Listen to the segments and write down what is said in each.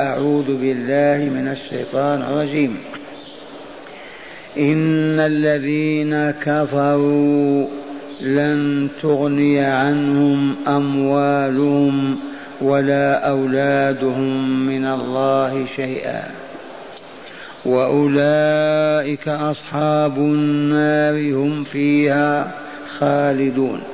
أعوذ بالله من الشيطان الرجيم. إن الذين كفروا لن تغني عنهم أموالهم ولا أولادهم من الله شيئا. وأولئك أصحاب النار هم فيها خالدون.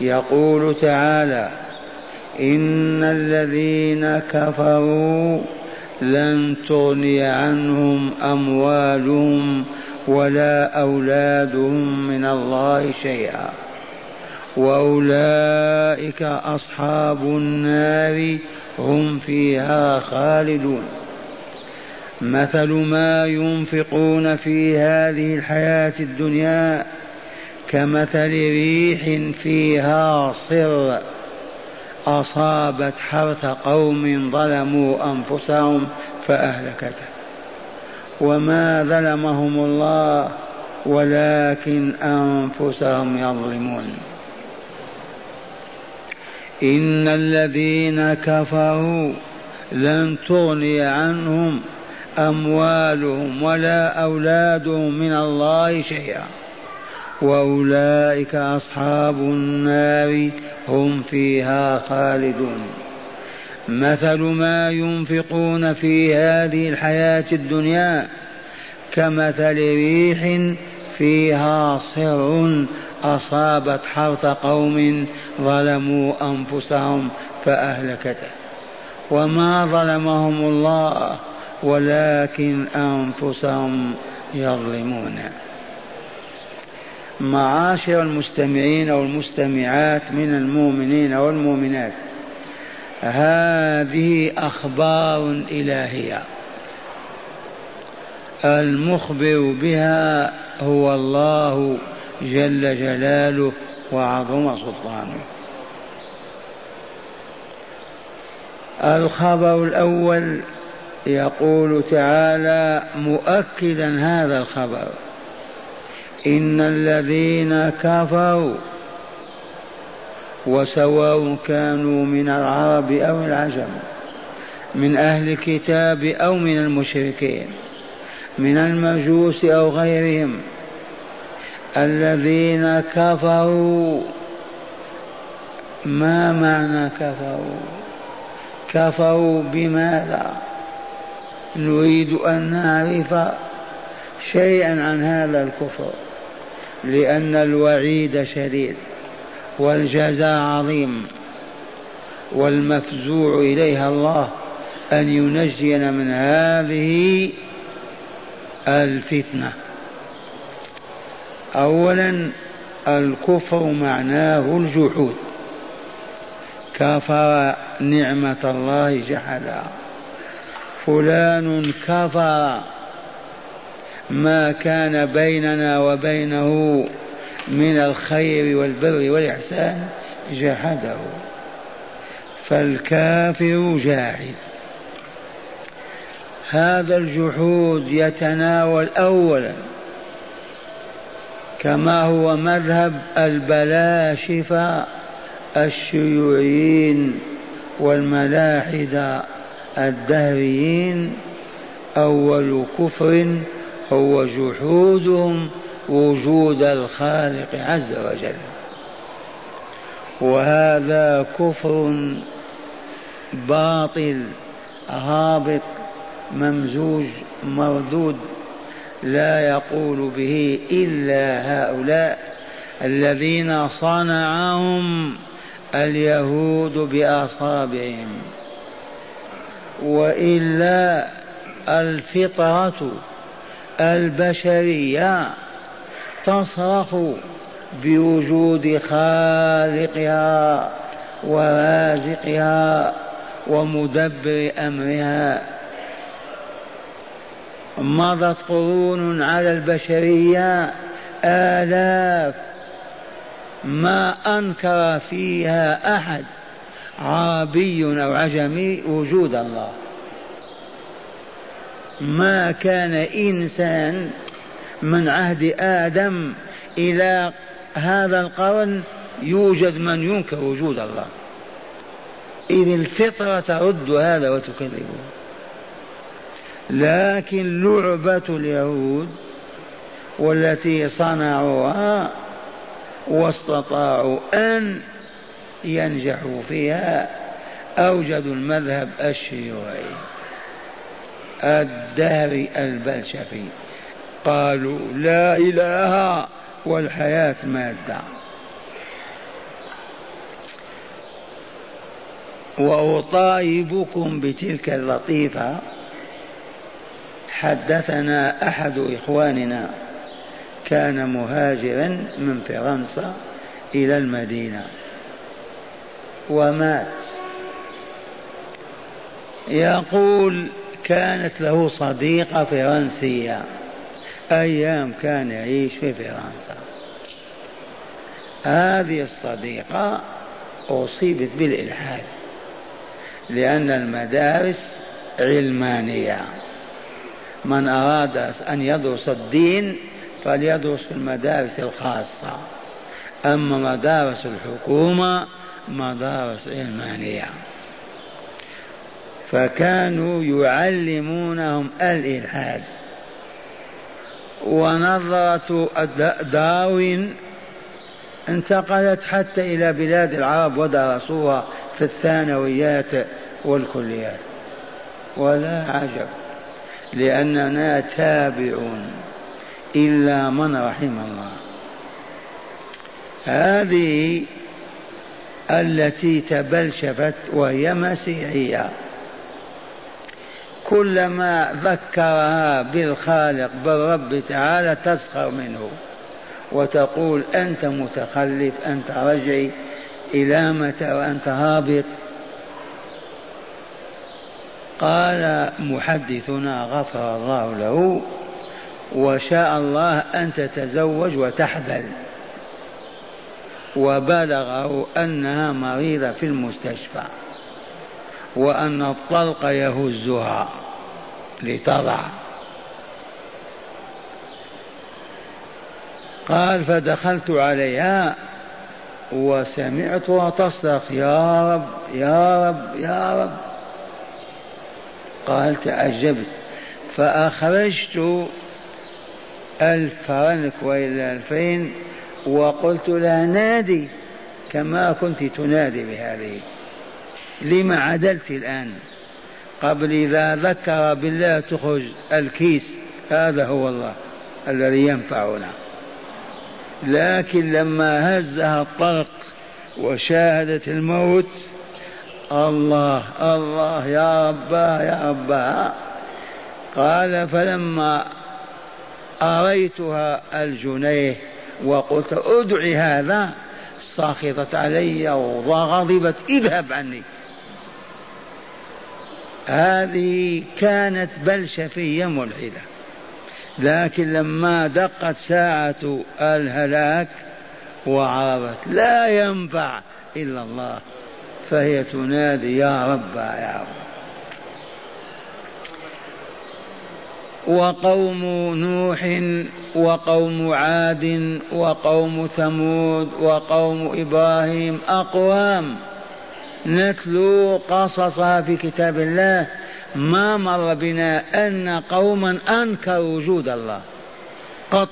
يقول تعالى إن الذين كفروا لن تغني عنهم أموالهم ولا أولادهم من الله شيئا وأولئك أصحاب النار هم فيها خالدون. مثل ما ينفقون في هذه الحياة الدنيا كمثل ريح فيها صر. أصابت حرث قوم ظلموا أنفسهم فأهلكته. وما ظلمهم الله ولكن أنفسهم يظلمون. إن الذين كفروا لن تغني عنهم أموالهم ولا أولادهم من الله شيئا. وأولئك أصحاب النار هم فيها خالدون. مثل ما ينفقون في هذه الحياة الدنيا كمثل ريح فيها صر أصابت حرث قوم ظلموا أنفسهم فأهلكته. وما ظلمهم الله ولكن أنفسهم يظلمون. معاشر المستمعين والمستمعات من المؤمنين والمؤمنات. هذه أخبار إلهية. المخبر بها هو الله جل جلاله وعظم سلطانه. الخبر الأول يقول تعالى مؤكدا هذا الخبر. إن الذين كفروا وسواء كانوا من العرب أو العجم من أهل الكتاب أو من المشركين من المجوس أو غيرهم الذين كفروا ما معنى كفروا؟ كفروا بماذا؟ نريد أن نعرف شيئا عن هذا الكفر. لأن الوعيد شديد والجزاء عظيم والمفزوع إليها الله أن ينجينا من هذه الفتنة. أولا الكفر معناه الجحود. كفر نعمة الله جحدا. فلان كفر. ما كان بيننا وبينه من الخير والبر والإحسان جحده. فالكافر جاحد هذا الجحود يتناول أولا كما هو مذهب البلاشفة الشيوعيين والملاحدة الدهريين أول كفر هو جحودهم وجود الخالق عز وجل. وهذا كفر باطل هابط ممزوج مردود لا يقول به إلا هؤلاء الذين صنعهم اليهود بأصابعهم. وإلا الفطرة البشرية تصرخ بوجود خالقها ورازقها ومدبر أمرها. مضت قرون على البشرية آلاف ما أنكر فيها أحد عربي أو عجمي وجود الله. ما كان إنسان من عهد آدم إلى هذا القرن يوجد من ينكر وجود الله. إذ الفطرة ترد هذا وتكذبه لكن لعبة اليهود والتي صنعوها واستطاعوا أن ينجحوا فيها أوجدوا المذهب الشيوعي. الدهر البلشفي. قالوا لا إله والحياة مادة وأطايبكم بتلك اللطيفة. حدثنا أحد إخواننا كان مهاجرا من فرنسا إلى المدينة ومات. يقول كانت له صديقة فرنسية. أيام كان يعيش في فرنسا. هذه الصديقة أصيبت بالإلحاد لأن المدارس علمانية. من أراد أن يدرس الدين فليدرس في المدارس الخاصة. أما مدارس الحكومة مدارس علمانية. فكانوا يعلمونهم الإلحاد. ونظرة داروين انتقلت حتى إلى بلاد العرب ودرسوها في الثانويات والكليات. ولا عجب لأننا تابعون إلا من رحم الله. هذه التي تبلشفت وهي مسيحية. كلما ذكرها بالخالق بالرب تعالى تسخر منه وتقول أنت متخلف أنت رجعي إلى متى وأنت هابط. قال محدثنا غفر الله له وشاء الله أن تتزوج وتحبل وبلغه أنها مريضة في المستشفى. وأن الطلق يهزها لتضع. قال فدخلت عليها وسمعتها تصرخ يا رب يا رب يا رب قال تعجبت فأخرجت ألف فرنك وإلى ألفين وقلت لها نادي كما كنت تنادي بهذه. لما عدلت الآن؟ قبل إذا ذكر بالله تخرج الكيس هذا هو الله الذي ينفعنا لكن لما هزها الطرق وشاهدت الموت الله الله يا رباه يا رباه قال فلما أريتها الجنيه وقلت أدعي هذا سخطت علي وغضبت اذهب عني. هذه كانت بلشفية ملحدة. لكن لما دقت ساعة الهلاك وعرفت لا ينفع إلا الله فهي تنادي يا رب يا رب. وقوم نوح وقوم عاد وقوم ثمود وقوم إبراهيم أقوام. نتلو قصصها في كتاب الله ما مر بنا أن قوما أنكروا وجود الله. قط.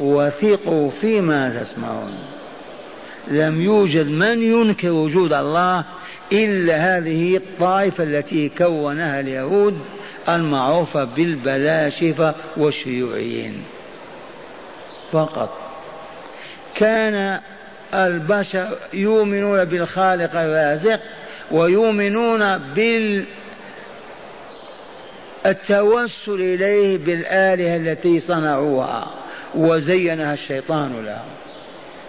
وثقوا فيما تسمعون. لم يوجد من ينكر وجود الله إلا هذه الطائفة التي كونها اليهود المعروفة بالبلاشفة والشيوعيين. فقط. كان البشر يؤمنون بالخالق الرازق ويؤمنون بال التوسل إليه بالآلهة التي صنعوها وزينها الشيطان لهم.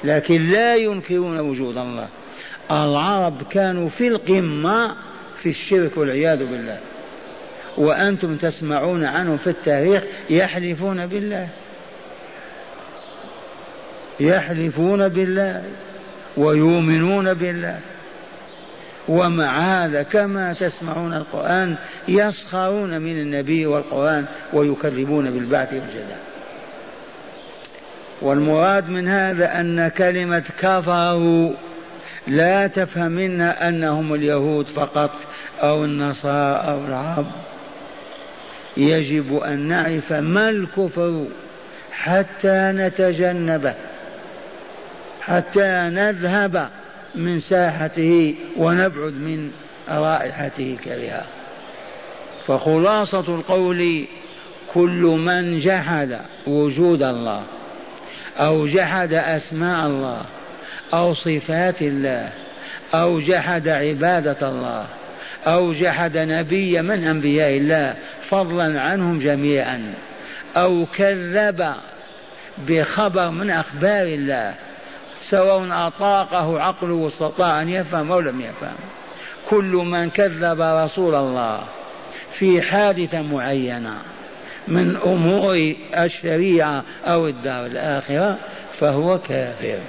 لكن لا ينكرون وجود الله. العرب كانوا في القمة في الشرك والعياذ بالله. وأنتم تسمعون عنهم في التاريخ يحلفون بالله. يحلفون بالله ويؤمنون بالله. ومع هذا كما تسمعون القرآن يسخرون من النبي والقرآن ويكذبون بالبعث والجزاء والمراد من هذا أن كلمة كفروا لا تفهم منها أنهم اليهود فقط أو النصارى أو العرب. يجب أن نعرف ما الكفر حتى نتجنبه. حتى نذهب من ساحته ونبعد من رائحته الكريهة. فخلاصة القول كل من جحد وجود الله أو جحد أسماء الله أو صفات الله أو جحد عبادة الله أو جحد نبي من أنبياء الله فضلا عنهم جميعا أو كذب بخبر من أخبار الله سواء أطاقه عقله واستطاع أن يفهم أو لم يفهم. كل من كذب رسول الله في حادثة معينة من أمور الشريعة أو الدار الآخرة فهو كافر.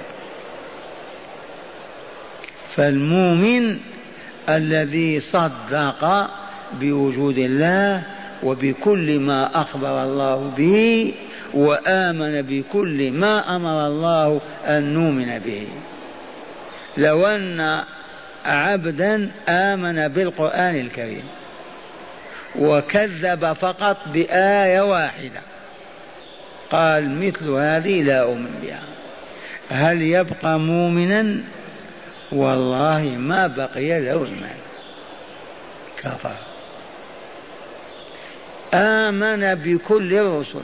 فالمؤمن الذي صدق بوجود الله وبكل ما أخبر الله به وآمن بكل ما أمر الله أن نؤمن به. لو أن عبدا آمن بالقرآن الكريم وكذب فقط بآية واحدة. قال مثل هذه لا أؤمن بها. هل يبقى مؤمنا؟ والله ما بقي له إيمان. كفر آمن بكل الرسل.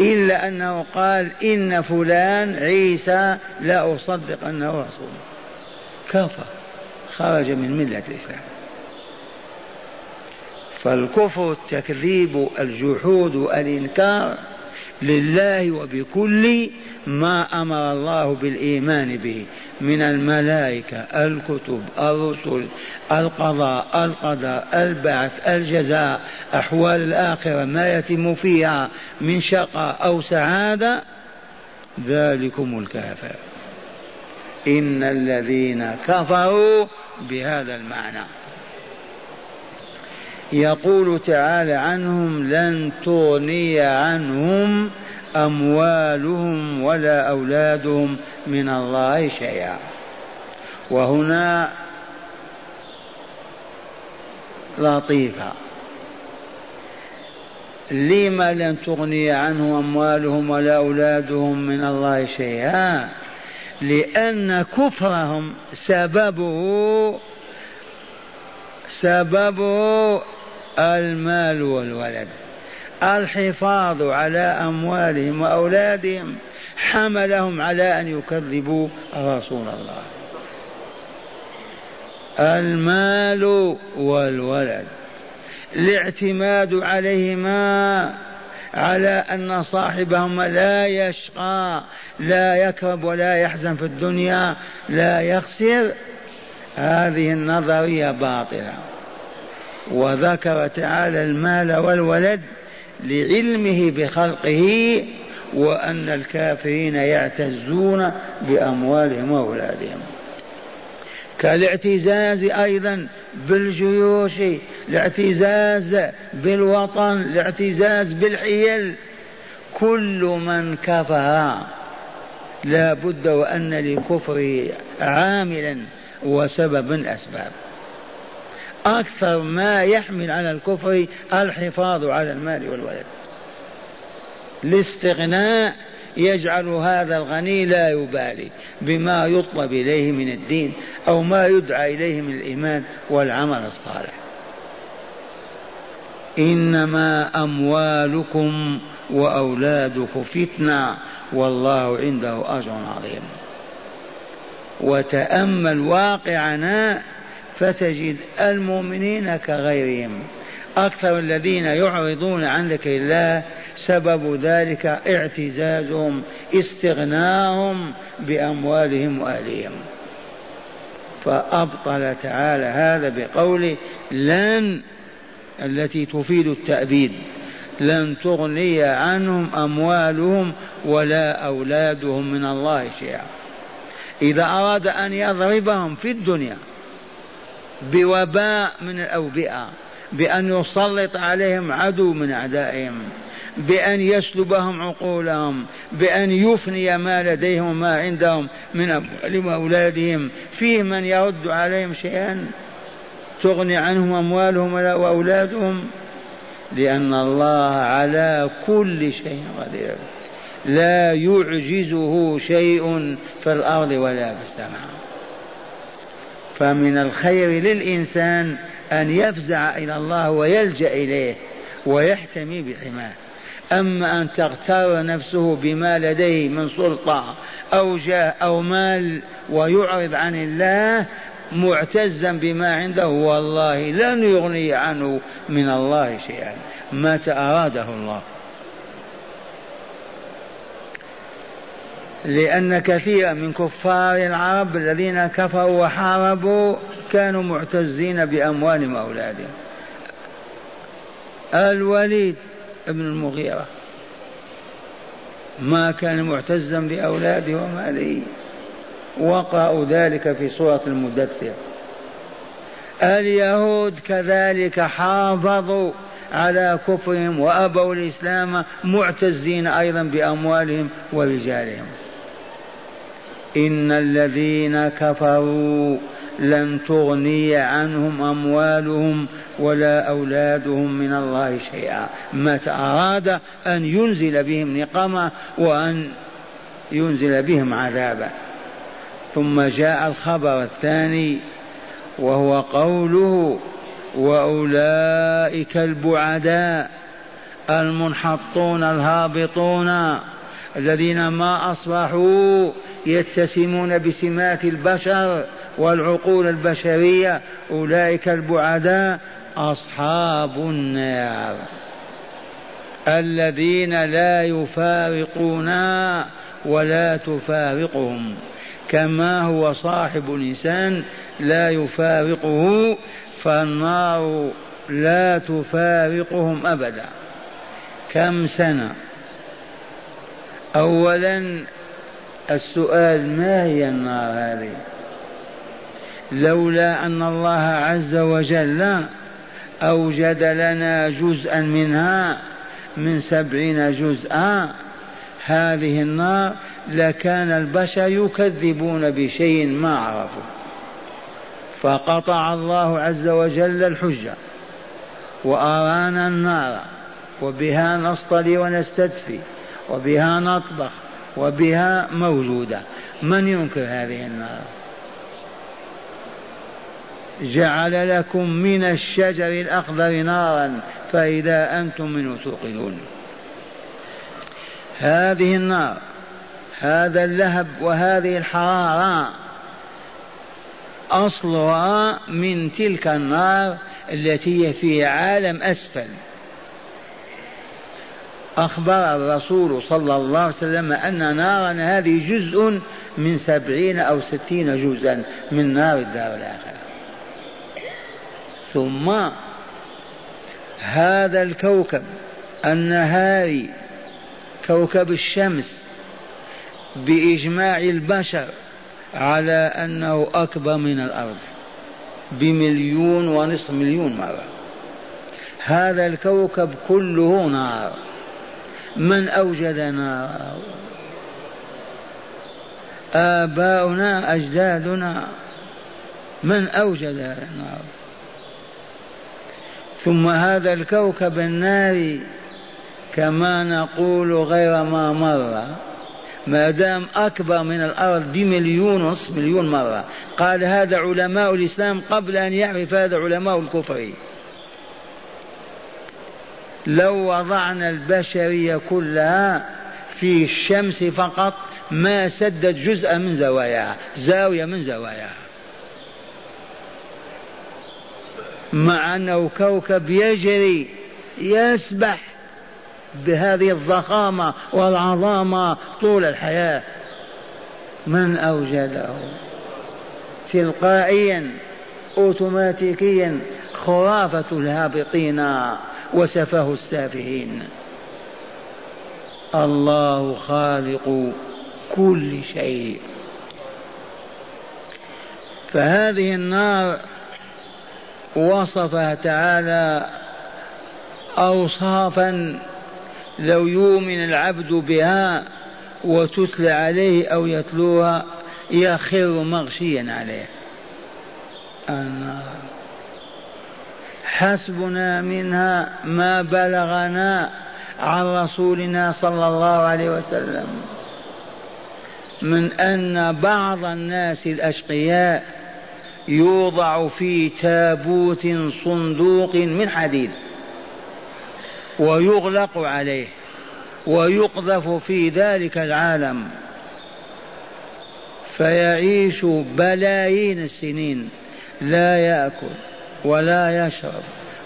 إلا أنه قال إن فلان عيسى لا أصدق أنه رسول. كفر خرج من ملة الإسلام. فالكفر التكذيب الجحود الإنكار لله وبكل ما أمر الله بالإيمان به. من الملائكة الكتب الرسل القضاء القدر البعث الجزاء أحوال الآخرة ما يتم فيها من شقاء أو سعادة ذلكم الكافر. إن الذين كفروا بهذا المعنى. يقول تعالى عنهم لن تغني عنهم أموالهم ولا أولادهم من الله شيئا. وهنا لطيفة. لما لن تغني عنه أموالهم ولا أولادهم من الله شيئا؟ لأن كفرهم سببه سببه المال والولد الحفاظ على أموالهم وأولادهم حملهم على أن يكذبوا رسول الله. المال والولد الاعتماد عليهما على أن صاحبهما لا يشقى لا يكرب ولا يحزن في الدنيا لا يخسر. هذه النظرية باطلة. وذكر تعالى المال والولد لعلمه بخلقه وأن الكافرين يعتزون بأموالهم وأولادهم. كالاعتزاز أيضا بالجيوش الاعتزاز بالوطن الاعتزاز بالحيل كل من كفر لا بد وأن لكفره عاملا وسبب أسباب أكثر ما يحمل على الكفر الحفاظ على المال والولد. الاستغناء يجعل هذا الغني لا يبالي بما يطلب إليه من الدين أو ما يدعى إليه من الإيمان والعمل الصالح. إنما أموالكم وأولادكم فتنة والله عنده أجر عظيم. وتأمل واقعنا فتجد المؤمنين كغيرهم. أكثر الذين يعرضون عن ذكر الله سبب ذلك اعتزازهم استغناهم بأموالهم وأهلهم فأبطل تعالى هذا بقوله لن التي تفيد التأبيد. لن تغني عنهم أموالهم ولا أولادهم من الله شيئا. إذا أراد أن يضربهم في الدنيا بوباء من الأوبئة بأن يسلط عليهم عدو من أعدائهم بأن يسلبهم عقولهم بأن يفني ما لديهم وما عندهم من أموالهم وأولادهم. فيه من يرد عليهم شيئا تغني عنهم أموالهم وأولادهم لأن الله على كل شيء قدير. لا يعجزه شيء في الأرض ولا في السماء. فمن الخير للإنسان أن يفزع إلى الله ويلجأ إليه ويحتمي بحماه. أما أن تغتر نفسه بما لديه من سلطة أو جاه أو مال ويعرض عن الله معتزا بما عنده والله لن يغني عنه من الله شيئا. متى أراده الله؟ لأن كثيرا من كفار العرب الذين كفروا وحاربوا كانوا معتزين بأموالهم وأولادهم. الوليد ابن المغيرة ما كان معتزا بأولاده وماله وقرأوا ذلك في سورة المدثر. اليهود كذلك حافظوا على كفرهم وأبوا الإسلام معتزين أيضا بأموالهم ورجالهم. إن الذين كفروا لن تغني عنهم أموالهم ولا أولادهم من الله شيئا. متى أراد أن ينزل بهم نقمة وأن ينزل بهم عذابا. ثم جاء الخبر الثاني وهو قوله وأولئك البعداء المنحطون الهابطون. الذين ما أصبحوا يتسمون بسمات البشر والعقول البشرية أولئك البعداء أصحاب النار. الذين لا يفارقون ولا تفارقهم. كما هو صاحب الإنسان لا يفارقه فالنار لا تفارقهم أبدا. كم سنة أولا السؤال ما هي النار هذه لولا أن الله عز وجل أوجد لنا جزءا منها من سبعين جزءا هذه النار لكان البشر يكذبون بشيء ما عرفوا. فقطع الله عز وجل الحجة وأرانا النار وبها نصطلي ونستدفي. وبها نطبخ وبها موجودة من ينكر هذه النار؟ جعل لكم من الشجر الأخضر نارا فإذا أنتم منه توقدون هذه النار هذا اللهب وهذه الحرارة أصلها من تلك النار التي هي في عالم أسفل. أخبر الرسول صلى الله عليه وسلم أن نارنا هذه جزء من سبعين أو ستين جزءا من نار الدار الآخرة. ثم هذا الكوكب النهاري كوكب الشمس بإجماع البشر على أنه أكبر من الأرض بمليون ونصف مليون مرة. هذا الكوكب كله نار. من أوجد نار آباؤنا أجدادنا. من أوجد هذا النار ثم هذا الكوكب الناري كما نقول غير ما مر. ما دام أكبر من الأرض بمليون ونصف مليون مرة. قال هذا علماء الإسلام قبل أن يعرف هذا علماء الكفر. لو وضعنا البشرية كلها في الشمس فقط ما سدت جزء من زواياها زاوية من زواياها. مع أنه كوكب يجري يسبح بهذه الضخامة والعظامة طول الحياة. من أوجده؟ تلقائيا اوتوماتيكيا خرافة الهابطين. وسفه السافهين. الله خالق كل شيء. فهذه النار وصفها تعالى اوصافا لو يؤمن العبد بها وتتلى عليه أو يتلوها يخر مغشيا عليه. النار. حسبنا منها ما بلغنا عن رسولنا صلى الله عليه وسلم. من أن بعض الناس الأشقياء يوضع في تابوت صندوق من حديد ويغلق عليه ويقذف في ذلك العالم. فيعيش بلايين السنين لا يأكل. ولا يشرب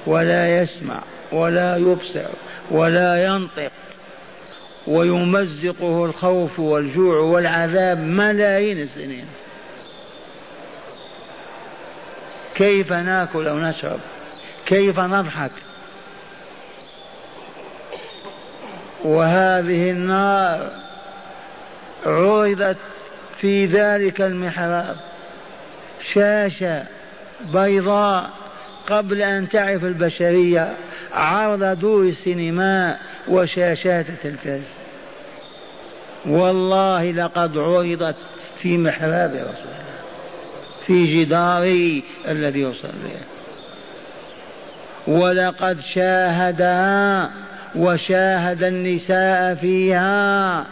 ولا يسمع ولا يبصر ولا ينطق. ويمزقه الخوف والجوع والعذاب ملايين السنين. كيف ناكل أو نشرب؟ كيف نضحك؟ وهذه النار عرضت في ذلك المحراب شاشة بيضاء قبل أن تعرف البشرية عرض دور السينما وشاشات التلفاز. والله لقد عرضت في محراب رسول الله في جداري الذي يصلي. ولقد شاهدها وشاهد النساء فيها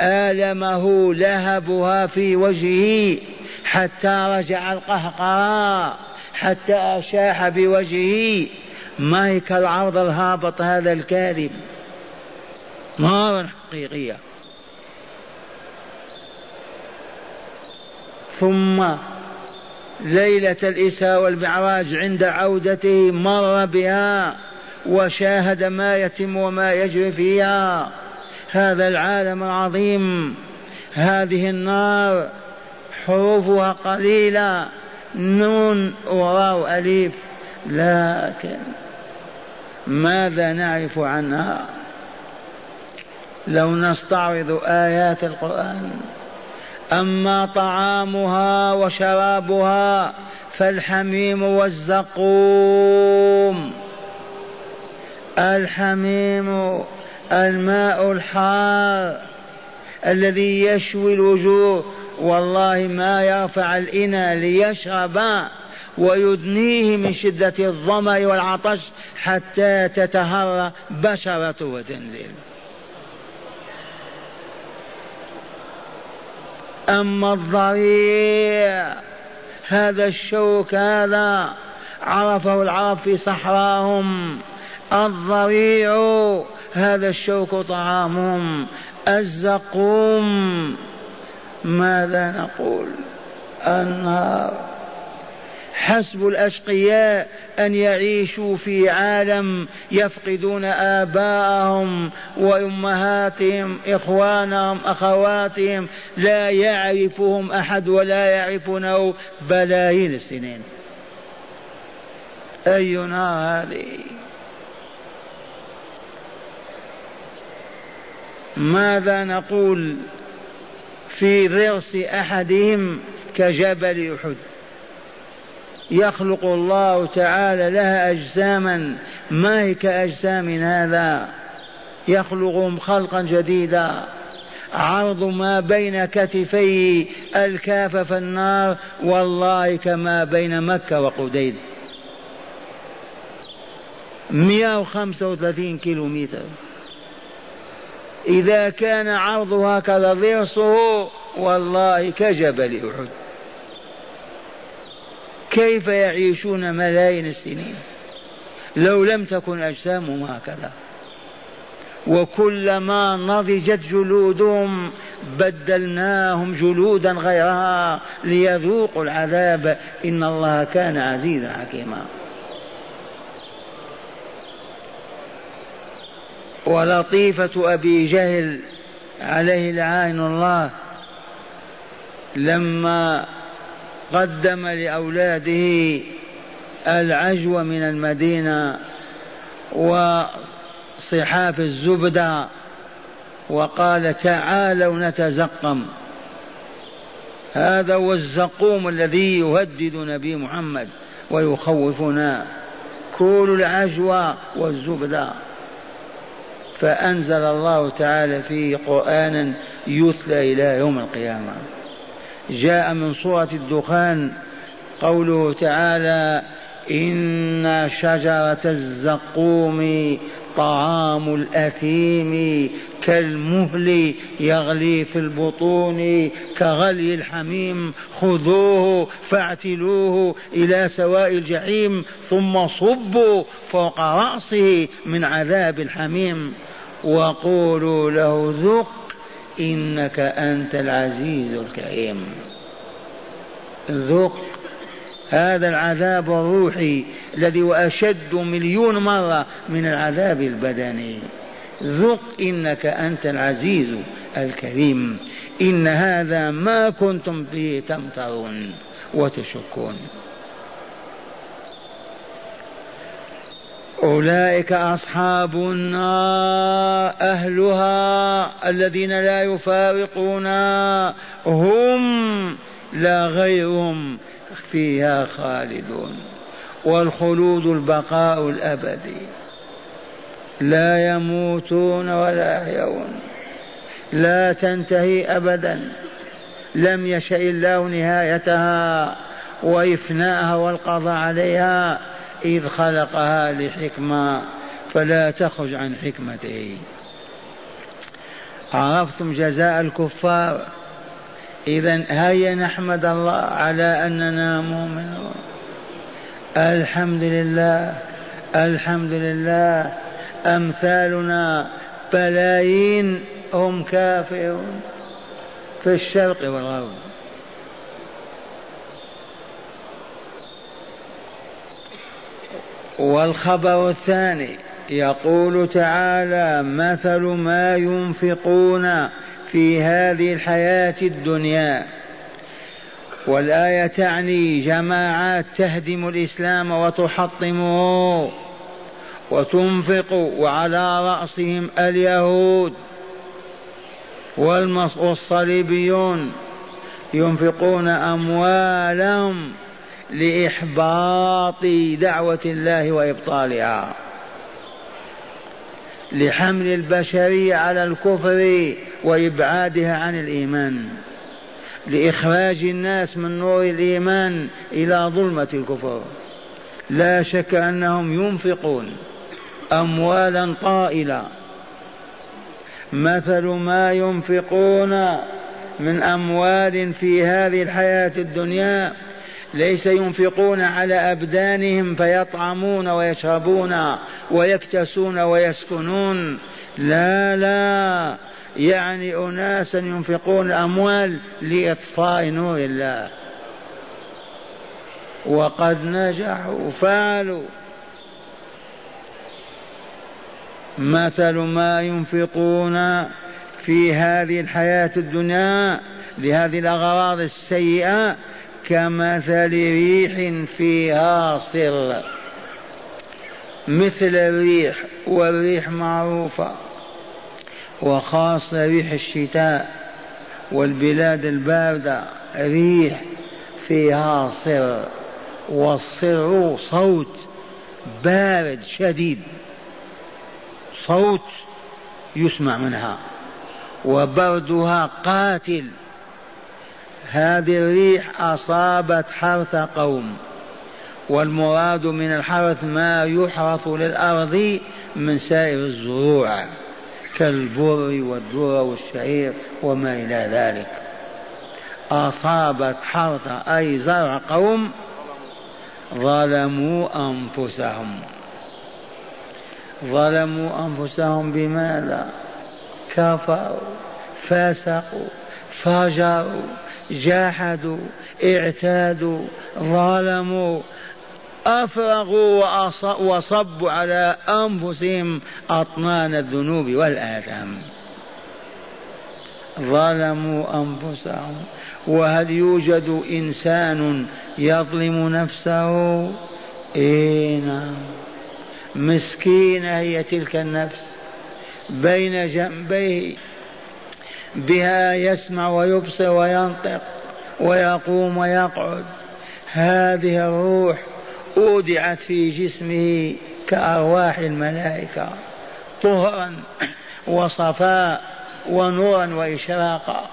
وآلمه لهبها في وجهه حتى رجع القهقرى حتى أشاح بوجهه. ما هي كالعرض الهابط هذا الكاذب؟ نار حقيقية. ثم ليلة الإسراء والمعراج عند عودته مر بها وشاهد ما يتم وما يجري فيها. هذا العالم العظيم. هذه النار حروفها قليلة نون وراو أليف. لكن ماذا نعرف عنها؟ لو نستعرض آيات القرآن. أما طعامها وشرابها فالحميم والزقوم. الحميم الماء الحار الذي يشوي الوجوه. والله ما يرفع الإناء ليشرب ويدنيه من شدة الظمأ والعطش حتى تتهرى بشرته وتنزل أما الضريع هذا الشوك هذا عرفه العرب في صحراهم. الضريع هذا الشوك طعامهم الزقوم. ماذا نقول؟ النار. حسب الأشقياء أن يعيشوا في عالم يفقدون آباءهم وأمهاتهم إخوانهم أخواتهم. لا يعرفهم أحد ولا يعرفونه بلايين السنين. اي نار هذه؟ ماذا نقول في ضرس أحدهم كجبل أحد؟ يخلق الله تعالى لها أجساما. ما هي كأجسام هذا؟ يخلقهم خلقا جديدا. عرض ما بين كتفي الكاف في النار والله كما بين مكة وقديد. 135 كيلو متر إذا كان عرضها هكذا ضرسه والله كجبل أحد كيف يعيشون ملايين السنين؟ لو لم تكن أجسامهم هكذا. وكلما نضجت جلودهم بدلناهم جلودا غيرها ليذوقوا العذاب. إن الله كان عزيزا حكيما. ولطيفة أبي جهل عليه لعائن الله لما قدم لأولاده العجو من المدينة وصحاف الزبدة وقال تعالوا نتزقم. هذا هو الزقوم الذي يهدد نبي محمد ويخوفنا. كل العجوة والزبدة. فأنزل الله تعالى فيه قرآنا يتلى إلى يوم القيامة. جاء من سورة الدخان قوله تعالى إن شجرة الزقوم طعام الأثيم كالمهل يغلي في البطون كغلي الحميم خذوه فاعتلوه إلى سواء الجحيم ثم صبوا فوق رأسه من عذاب الحميم. وقولوا له ذق إنك أنت العزيز الكريم. ذق هذا العذاب الروحي الذي هو أشد مليون مرة من العذاب البدني. ذق إنك أنت العزيز الكريم. إن هذا ما كنتم به تمترون وتشكون. أولئك أصحاب النار أهلها الذين لا يفارقون هم لا غيرهم. فيها خالدون. والخلود البقاء الأبدي. لا يموتون ولا يحيون لا تنتهي أبدا. لم يشأ الله نهايتها وإفناءها والقضاء عليها إذ خلقها لحكمة فلا تخرج عن حكمته. عرفتم جزاء الكفار؟ إذا هيا نحمد الله على أننا مؤمنون. الحمد لله الحمد لله. أمثالنا بلايين هم كافرون في الشرق والغرب. والخبر الثاني يقول تعالى مثل ما ينفقون في هذه الحياة الدنيا. والآية تعني جماعات تهدم الإسلام وتحطمه وتنفق وعلى رأسهم اليهود والصليبيون ينفقون أموالهم لإحباط دعوة الله وإبطالها. لحمل البشرية على الكفر وإبعادها عن الإيمان لإخراج الناس من نور الإيمان إلى ظلمة الكفر. لا شك أنهم ينفقون أموالا طائلة. مثل ما ينفقون من أموال في هذه الحياة الدنيا ليس ينفقون على أبدانهم فيطعمون ويشربون ويكتسون ويسكنون. لا لا. يعني أناسا ينفقون الأموال لإطفاء نور الله. وقد نجحوا فعلوا مثل ما ينفقون في هذه الحياة الدنيا لهذه الأغراض السيئة كمثل ريح فيها صر مثل الريح والريح معروفة. وخاصة ريح الشتاء والبلاد الباردة ريح فيها صر والصر صوت بارد شديد صوت يسمع منها وبردها قاتل. هذه الريح أصابت حرث قوم والمراد من الحرث ما يحرث للأرض من سائر الزروع. كالبر والذرة والشعير وما إلى ذلك. أصابت حرث أي زرع قوم ظلموا أنفسهم. ظلموا أنفسهم بماذا؟ كفروا فسقوا فجروا جاحدوا اعتادوا ظلموا. أفرغوا وصبوا على أنفسهم أطنان الذنوب والآثام. ظلموا أنفسهم. وهل يوجد إنسان يظلم نفسه؟ إيه نعم. مسكينة هي تلك النفس. بين جنبيه بها يسمع ويبصر وينطق ويقوم ويقعد. هذه الروح أودعت في جسمه كأرواح الملائكة طهرا وصفاء ونورا وإشراقا.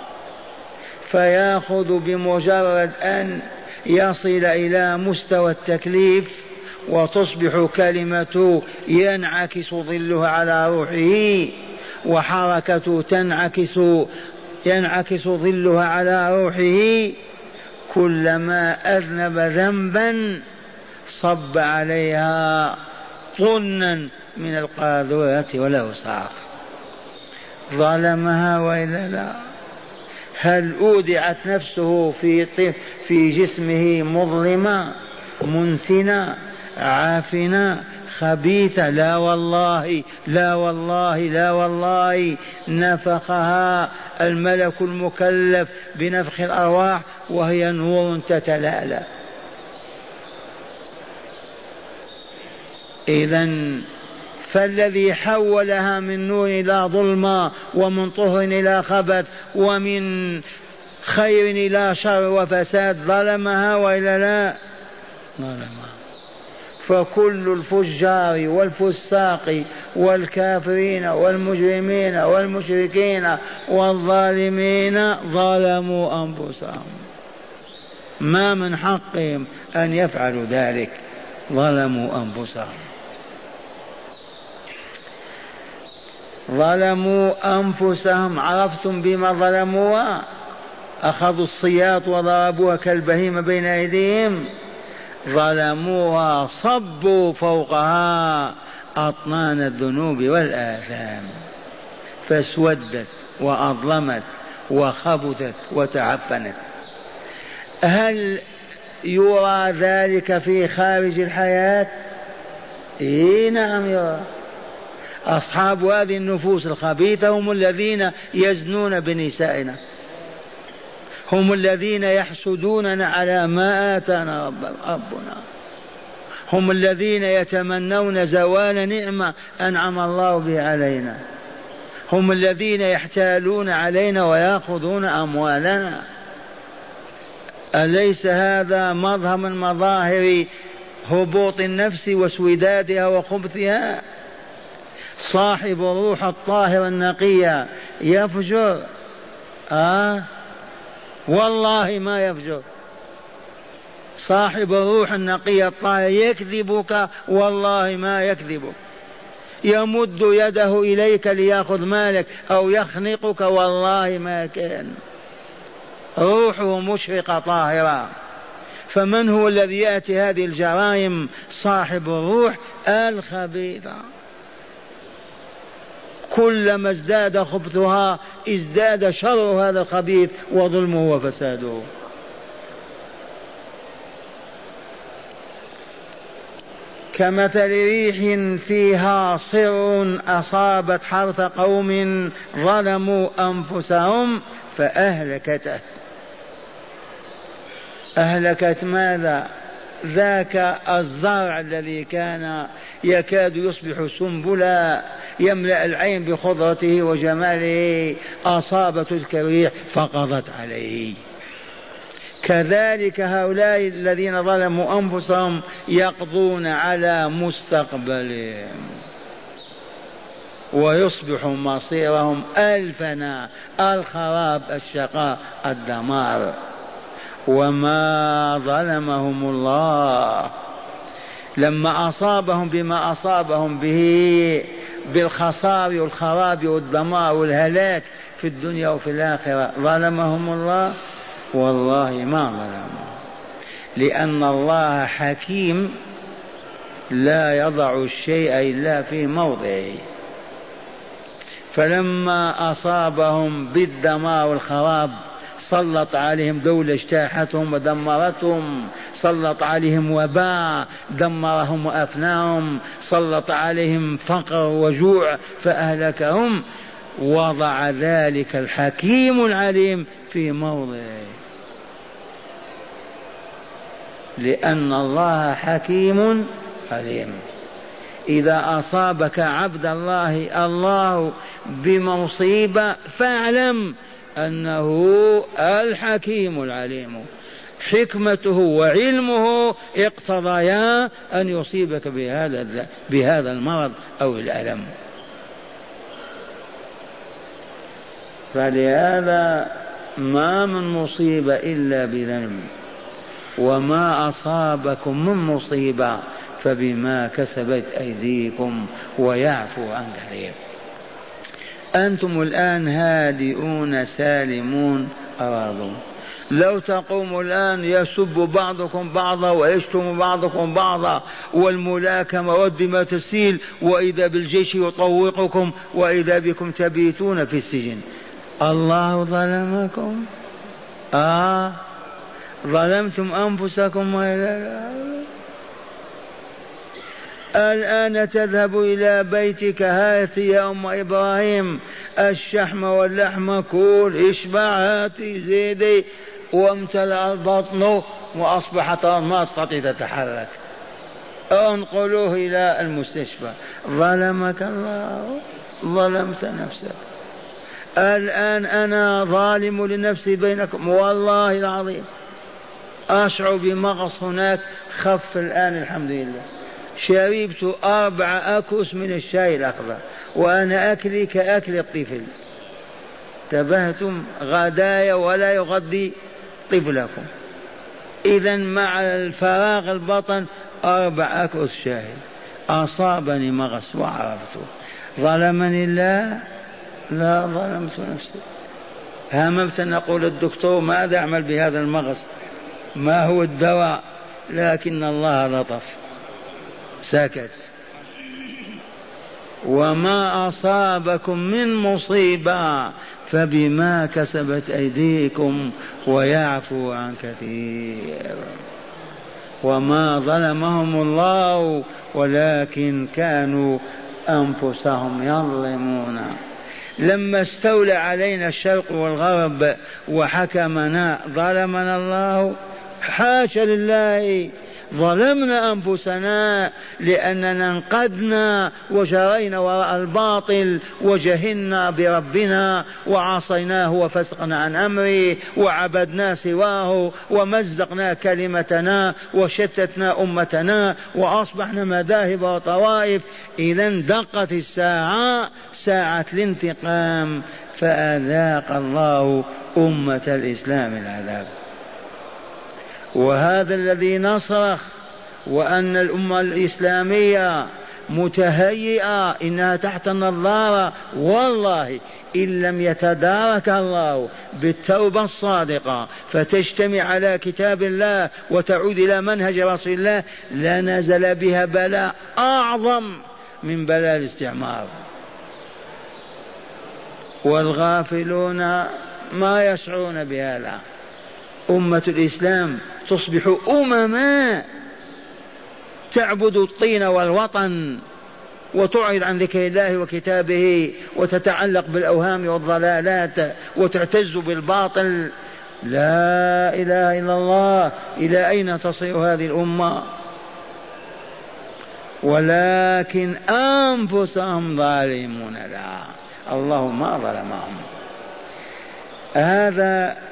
فيأخذ بمجرد أن يصل إلى مستوى التكليف وتصبح كلمته ينعكس ظلها على روحه وحركته تنعكس ينعكس ظلها على روحه. كلما أذنب ذنبا صب عليها طنا من القاذورة والأوساخ. ظلمها وإلا لا. هل أودعت نفسه في في جسمه مظلمة منتنة عافنة خبيثة؟ لا والله لا والله لا والله. نفخها الملك المكلف بنفخ الأرواح وهي نور تتلألأ إذا فالذي حولها من نور إلى ظلمة ومن طهر إلى خبث ومن خير إلى شر وفساد ظلمها وإلا لا؟ ظلمها. فكل الفجار والفساق والكافرين والمجرمين والمشركين والظالمين ظلموا أنفسهم. ما من حقهم أن يفعلوا ذلك. ظلموا أنفسهم. ظلموا أنفسهم عرفتم بما ظلموها أخذوا الصياط وضربوها كالبهيمة بين أيديهم. ظلموها صبوا فوقها أطنان الذنوب والآثام. فاسودت وأظلمت وخبثت وتعفنت هل يرى ذلك في خارج الحياة؟ إيه نعم يرى. أصحاب هذه النفوس الخبيثة هم الذين يزنون بنسائنا. هم الذين يحسدوننا على ما آتانا ربنا. هم الذين يتمنون زوال نعمة أنعم الله بها علينا. هم الذين يحتالون علينا ويأخذون أموالنا. أليس هذا مظهر من مظاهر هبوط النفس وسودادها وخبثها؟ صاحب الروح الطاهرة النقية. يفجر. آه؟ والله ما يفجر. صاحب الروح النقية الطاهر. يكذبك. والله ما يكذبك. يمد يده إليك ليأخذ مالك أو يخنقك. والله ما كان. روحه مشرقة طاهرة. فمن هو الذي يأتي هذه الجرائم؟ صاحب الروح الخبيثة. كلما ازداد خبثها ازداد شر هذا الخبيث وظلمه وفساده. كمثل ريح فيها صر أصابت حرث قوم ظلموا أنفسهم فأهلكته. أهلكت ماذا؟ ذاك الزرع الذي كان يكاد يصبح سنبلا يملأ العين بخضرته وجماله اصاب تلك الريح فقضت عليه. كذلك هؤلاء الذين ظلموا أنفسهم يقضون على مستقبلهم. ويصبح مصيرهم ألفنا الخراب الشقاء الدمار. وما ظلمهم الله. لما أصابهم بما أصابهم به بالخسار والخراب والدمار والهلاك في الدنيا وفي الآخرة ظلمهم الله؟ والله ما ظلمهم. لأن الله حكيم لا يضع الشيء إلا في موضعه. فلما أصابهم بالدمار والخراب سلط عليهم دولة اجتاحتهم ودمرتهم. سلط عليهم وباء دمرهم وأفناهم. سلط عليهم فقر وجوع فأهلكهم. وضع ذلك الحكيم العليم في موضعه لأن الله حكيم عليم. إذا أصابك عبد الله الله بمصيبة فاعلم أنه الحكيم العليم. حكمته وعلمه اقتضيا أن يصيبك بهذا بهذا المرض أو الألم. فلهذا ما من مصيبة إلا بذنب وما أصابكم من مصيبة فبما كسبت أيديكم ويعفو عن كثير. أنتم الآن هادئون سالمون أراضون لو تقوم الآن يسب بعضكم بعضا ويشتم بعضكم بعضا والملاكمة والدماء تسيل وإذا بالجيش يطوقكم وإذا بكم تبيتون في السجن. الله ظلمكم. آه. ظلمتم أنفسكم وإلى الآن تذهب إلى بيتك. هات يا أم إبراهيم الشحم واللحم كول اشبع هاتي زيدي. وامتلأ البطن وأصبحت ما تستطيع تتحرك. انقلوه إلى المستشفى. ظلمك الله. ظلمت نفسك. الآن أنا ظالم لنفسي بينكم. والله العظيم. أشعر بمغص هناك. خف الآن الحمد لله. شربت أربع أكس من الشاي الأخضر وأنا أكلي كأكل الطفل. تبهتم غدايا ولا يغذي طفلكم. إذا مع الفراغ البطن أربع أكس شاي. أصابني مغص وعرفته. ظلمني الله لا ظلمت نفسي. هممت أن أقول الدكتور ماذا أعمل بهذا المغص؟ ما هو الدواء؟ لكن الله لطف. سكت وما أصابكم من مصيبة فبما كسبت أيديكم ويعفو عن كثير. وما ظلمهم الله ولكن كانوا أنفسهم يظلمون. لما استولى علينا الشرق والغرب وحكمنا ظلمنا الله حاشا لله ظلمنا أنفسنا لأننا انقدنا وجرينا وراء الباطل وجهلنا بربنا وعصيناه وفسقنا عن أمره وعبدنا سواه ومزقنا كلمتنا وشتتنا أمتنا وأصبحنا مذاهب وطوائف. إذا دقت الساعة ساعة الانتقام فأذاق الله أمة الإسلام العذاب. وهذا الذي نصرخ وأن الأمة الإسلامية متهيئة إنها تحت النظارة والله إن لم يتدارك الله بالتوبة الصادقة فتجتمع على كتاب الله وتعود إلى منهج رسول الله لنزل بها بلاء أعظم من بلاء الاستعمار. والغافلون ما يشعرون بهذا. أمة الإسلام تصبح أمما. تعبد الطين والوطن وتعرض عن ذكر الله وكتابه وتتعلق بالأوهام والضلالات وتعتز بالباطل. لا إله إلا الله. إلى أين تصير هذه الأمة؟ ولكن أنفسهم ظالمون. لا. الله ما ظلمهم. هذا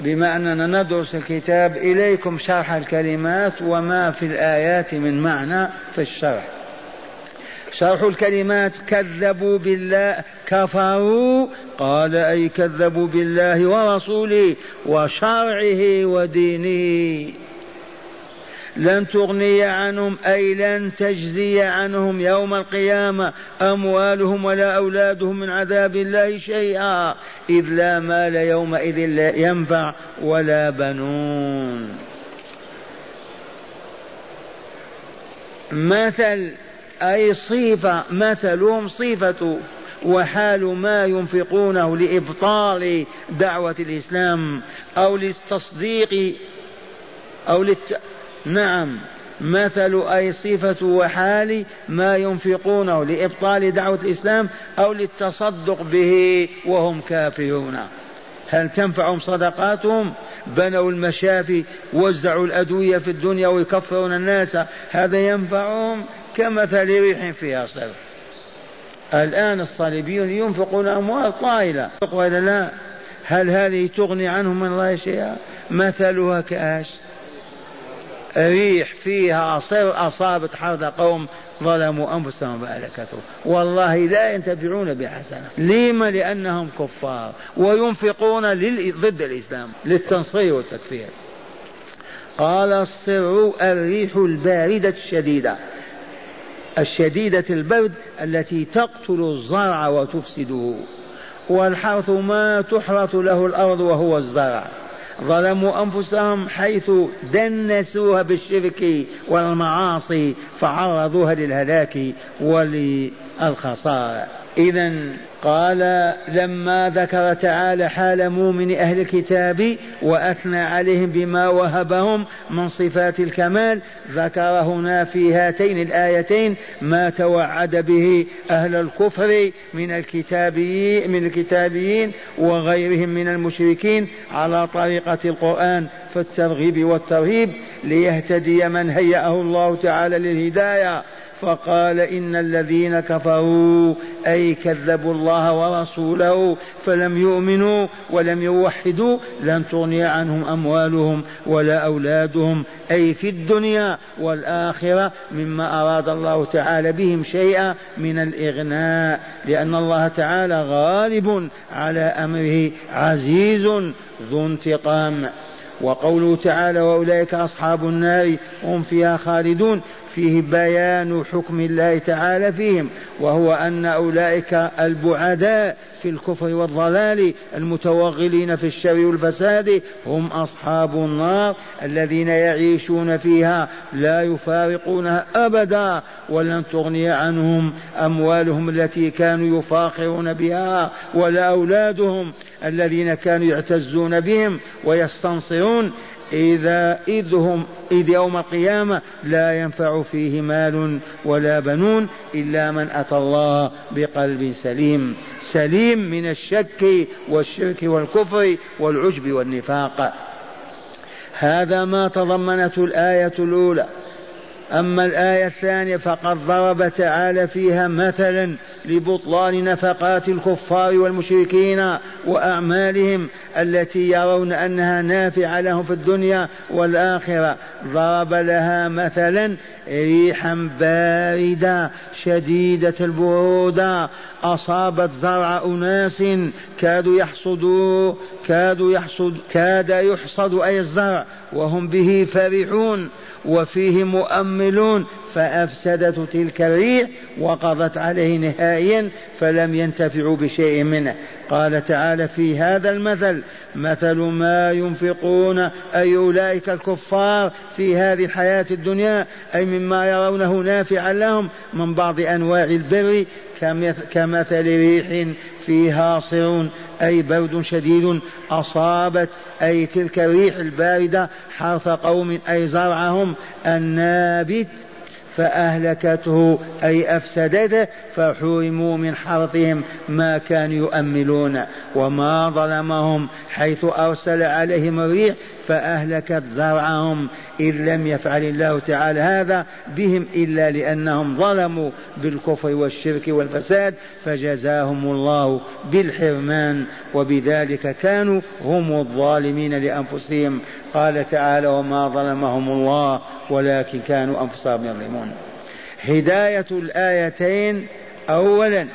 بما أننا ندرس الكتاب إليكم شرح الكلمات وما في الآيات من معنى في الشرح. شرح الكلمات كذبوا بالله كفروا قال أي كذبوا بالله ورسوله وشرعه ودينه. لن تغني عنهم أي لن تجزي عنهم يوم القيامة أموالهم ولا أولادهم من عذاب الله شيئا إذ لا مال يومئذ لا ينفع ولا بنون. مثل أي صفة مثلهم صفة وحال ما ينفقونه لإبطال دعوة الإسلام أو للتصديق أو للت... نعم مثل أي صفة وحال ما ينفقونه لإبطال دعوة الإسلام أو للتصدق به وهم كافرون. هل تنفعهم صدقاتهم؟ بنوا المشافي وزعوا الأدوية في الدنيا ويكفرون الناس. هذا ينفعهم كمثل ريح فيها صر الآن الصليبيون ينفقون أموال طائلة. ولا لا؟ هل هذه تغني عنهم من الله شيئا؟ مثلها كأش. ريح فيها صر أصابت حرث قوم ظلموا أنفسهم فأهلكته والله لا ينتفعون بحسنة. لما لأنهم كفار. وينفقون ضد الإسلام للتنصير والتكفير. قال الصر الريح الباردة الشديدة. الشديدة البرد التي تقتل الزرع وتفسده. والحرث ما تحرث له الأرض وهو الزرع. ظلموا أنفسهم حيث دنسوها بالشرك والمعاصي فعرضوها للهلاك وللخسارة. إذا قال لما ذكر تعالى حال مؤمن أهل الكتاب وأثنى عليهم بما وهبهم من صفات الكمال ذكر هنا في هاتين الآيتين ما توعد به أهل الكفر من الكتابيين من الكتابيين وغيرهم من المشركين على طريقة القرآن في الترغيب والترهيب ليهتدي من هيأه الله تعالى للهداية. فقال إن الذين كفروا أي كذبوا الله ورسوله فلم يؤمنوا ولم يوحدوا لن تغني عنهم أموالهم ولا أولادهم أي في الدنيا والآخرة مما أراد الله تعالى بهم شيئا من الإغناء لأن الله تعالى غالب على أمره عزيز ذو انتقام. وقوله تعالى وأولئك أصحاب النار هم فيها خالدون فيه بيان حكم الله تعالى فيهم وهو أن أولئك البعداء في الكفر والضلال المتوغلين في الشر والفساد هم أصحاب النار الذين يعيشون فيها لا يفارقونها أبدا ولن تغني عنهم أموالهم التي كانوا يفاخرون بها ولا أولادهم الذين كانوا يعتزون بهم ويستنصرون. إذا إذ هم إذ يوم القيامة لا ينفع فيه مال ولا بنون إلا من أتى الله بقلب سليم سليم من الشك والشرك والكفر والعجب والنفاق. هذا ما تضمنته الآية الأولى. أما الآية الثانية فقد ضرب تعالى فيها مثلا لبطلان نفقات الكفار والمشركين وأعمالهم التي يرون أنها نافعة لهم في الدنيا والآخرة. ضرب لها مثلا ريحا باردة شديدة البرودة أصابت زرع أناس كادوا يحصدوا كادوا يحصد كاد يحصد أي الزرع وهم به فرحون وفيه مؤملون. فأفسدت تلك الريح وقضت عليه نهائيا فلم ينتفعوا بشيء منه. قال تعالى في هذا المثل مثل ما ينفقون أي أولئك الكفار في هذه الحياة الدنيا أي مما يرونه نافعا لهم من بعض أنواع البر كمثل ريح فيها صر أي برد شديد أصابت أي تلك الريح الباردة حرث قوم أي زرعهم النابت فأهلكته أي أفسدته فحرموا من حرثهم ما كانوا يؤملون وما ظلمهم حيث أرسل عليهم الريح فأهلكت زرعهم إذ لم يفعل الله تعالى هذا بهم إلا لأنهم ظلموا بالكفر والشرك والفساد فجزاهم الله بالحرمان وبذلك كانوا هم الظالمين لأنفسهم. قال تعالى وما ظلمهم الله ولكن كانوا أنفسهم يظلمون. هداية الآيتين أولا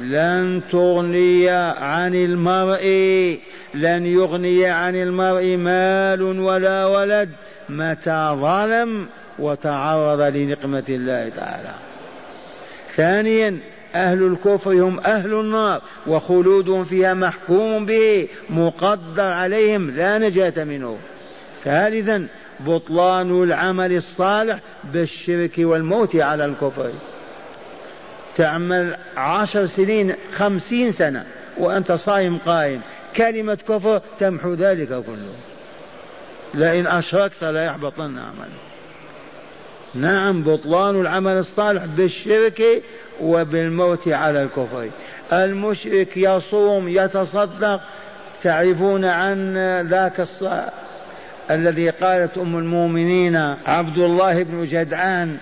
لن تغني عن المرء لن يغني عن المرء مال ولا ولد متى ظلم وتعرض لنقمة الله تعالى. ثانيا أهل الكفر هم أهل النار وخلودهم فيها محكوم به مقدر عليهم لا نجاة منه. ثالثا بطلان العمل الصالح بالشرك والموت على الكفر. تعمل عشر سنين خمسين سنة وأنت صايم قائم. كلمة كفر تمحو ذلك كله. لئن أشركت لا يحبطن عملك. نعم بطلان العمل الصالح بالشرك وبالموت على الكفر. المشرك يصوم يتصدق. تعرفون عن ذاك. الذي قالت أم المؤمنين عبد الله بن جدعان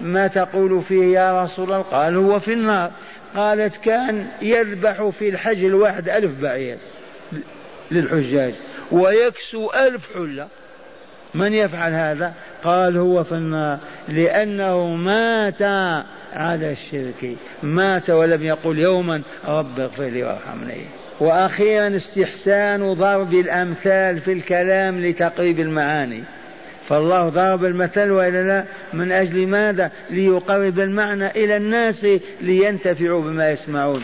ما تقول فيه يا رسول الله؟ قال هو في النار. قالت كان يذبح في الحج الواحد ألف بعير للحجاج ويكسو ألف حلة. من يفعل هذا؟ قال هو في النار. لأنه مات على الشرك. مات ولم يقل يوما رب اغفر لي وارحمني. وأخيرا استحسان ضرب الأمثال في الكلام لتقريب المعاني. فالله ضرب المثل وإلا لا من أجل ماذا؟ ليقرب المعنى إلى الناس لينتفعوا بما يسمعون.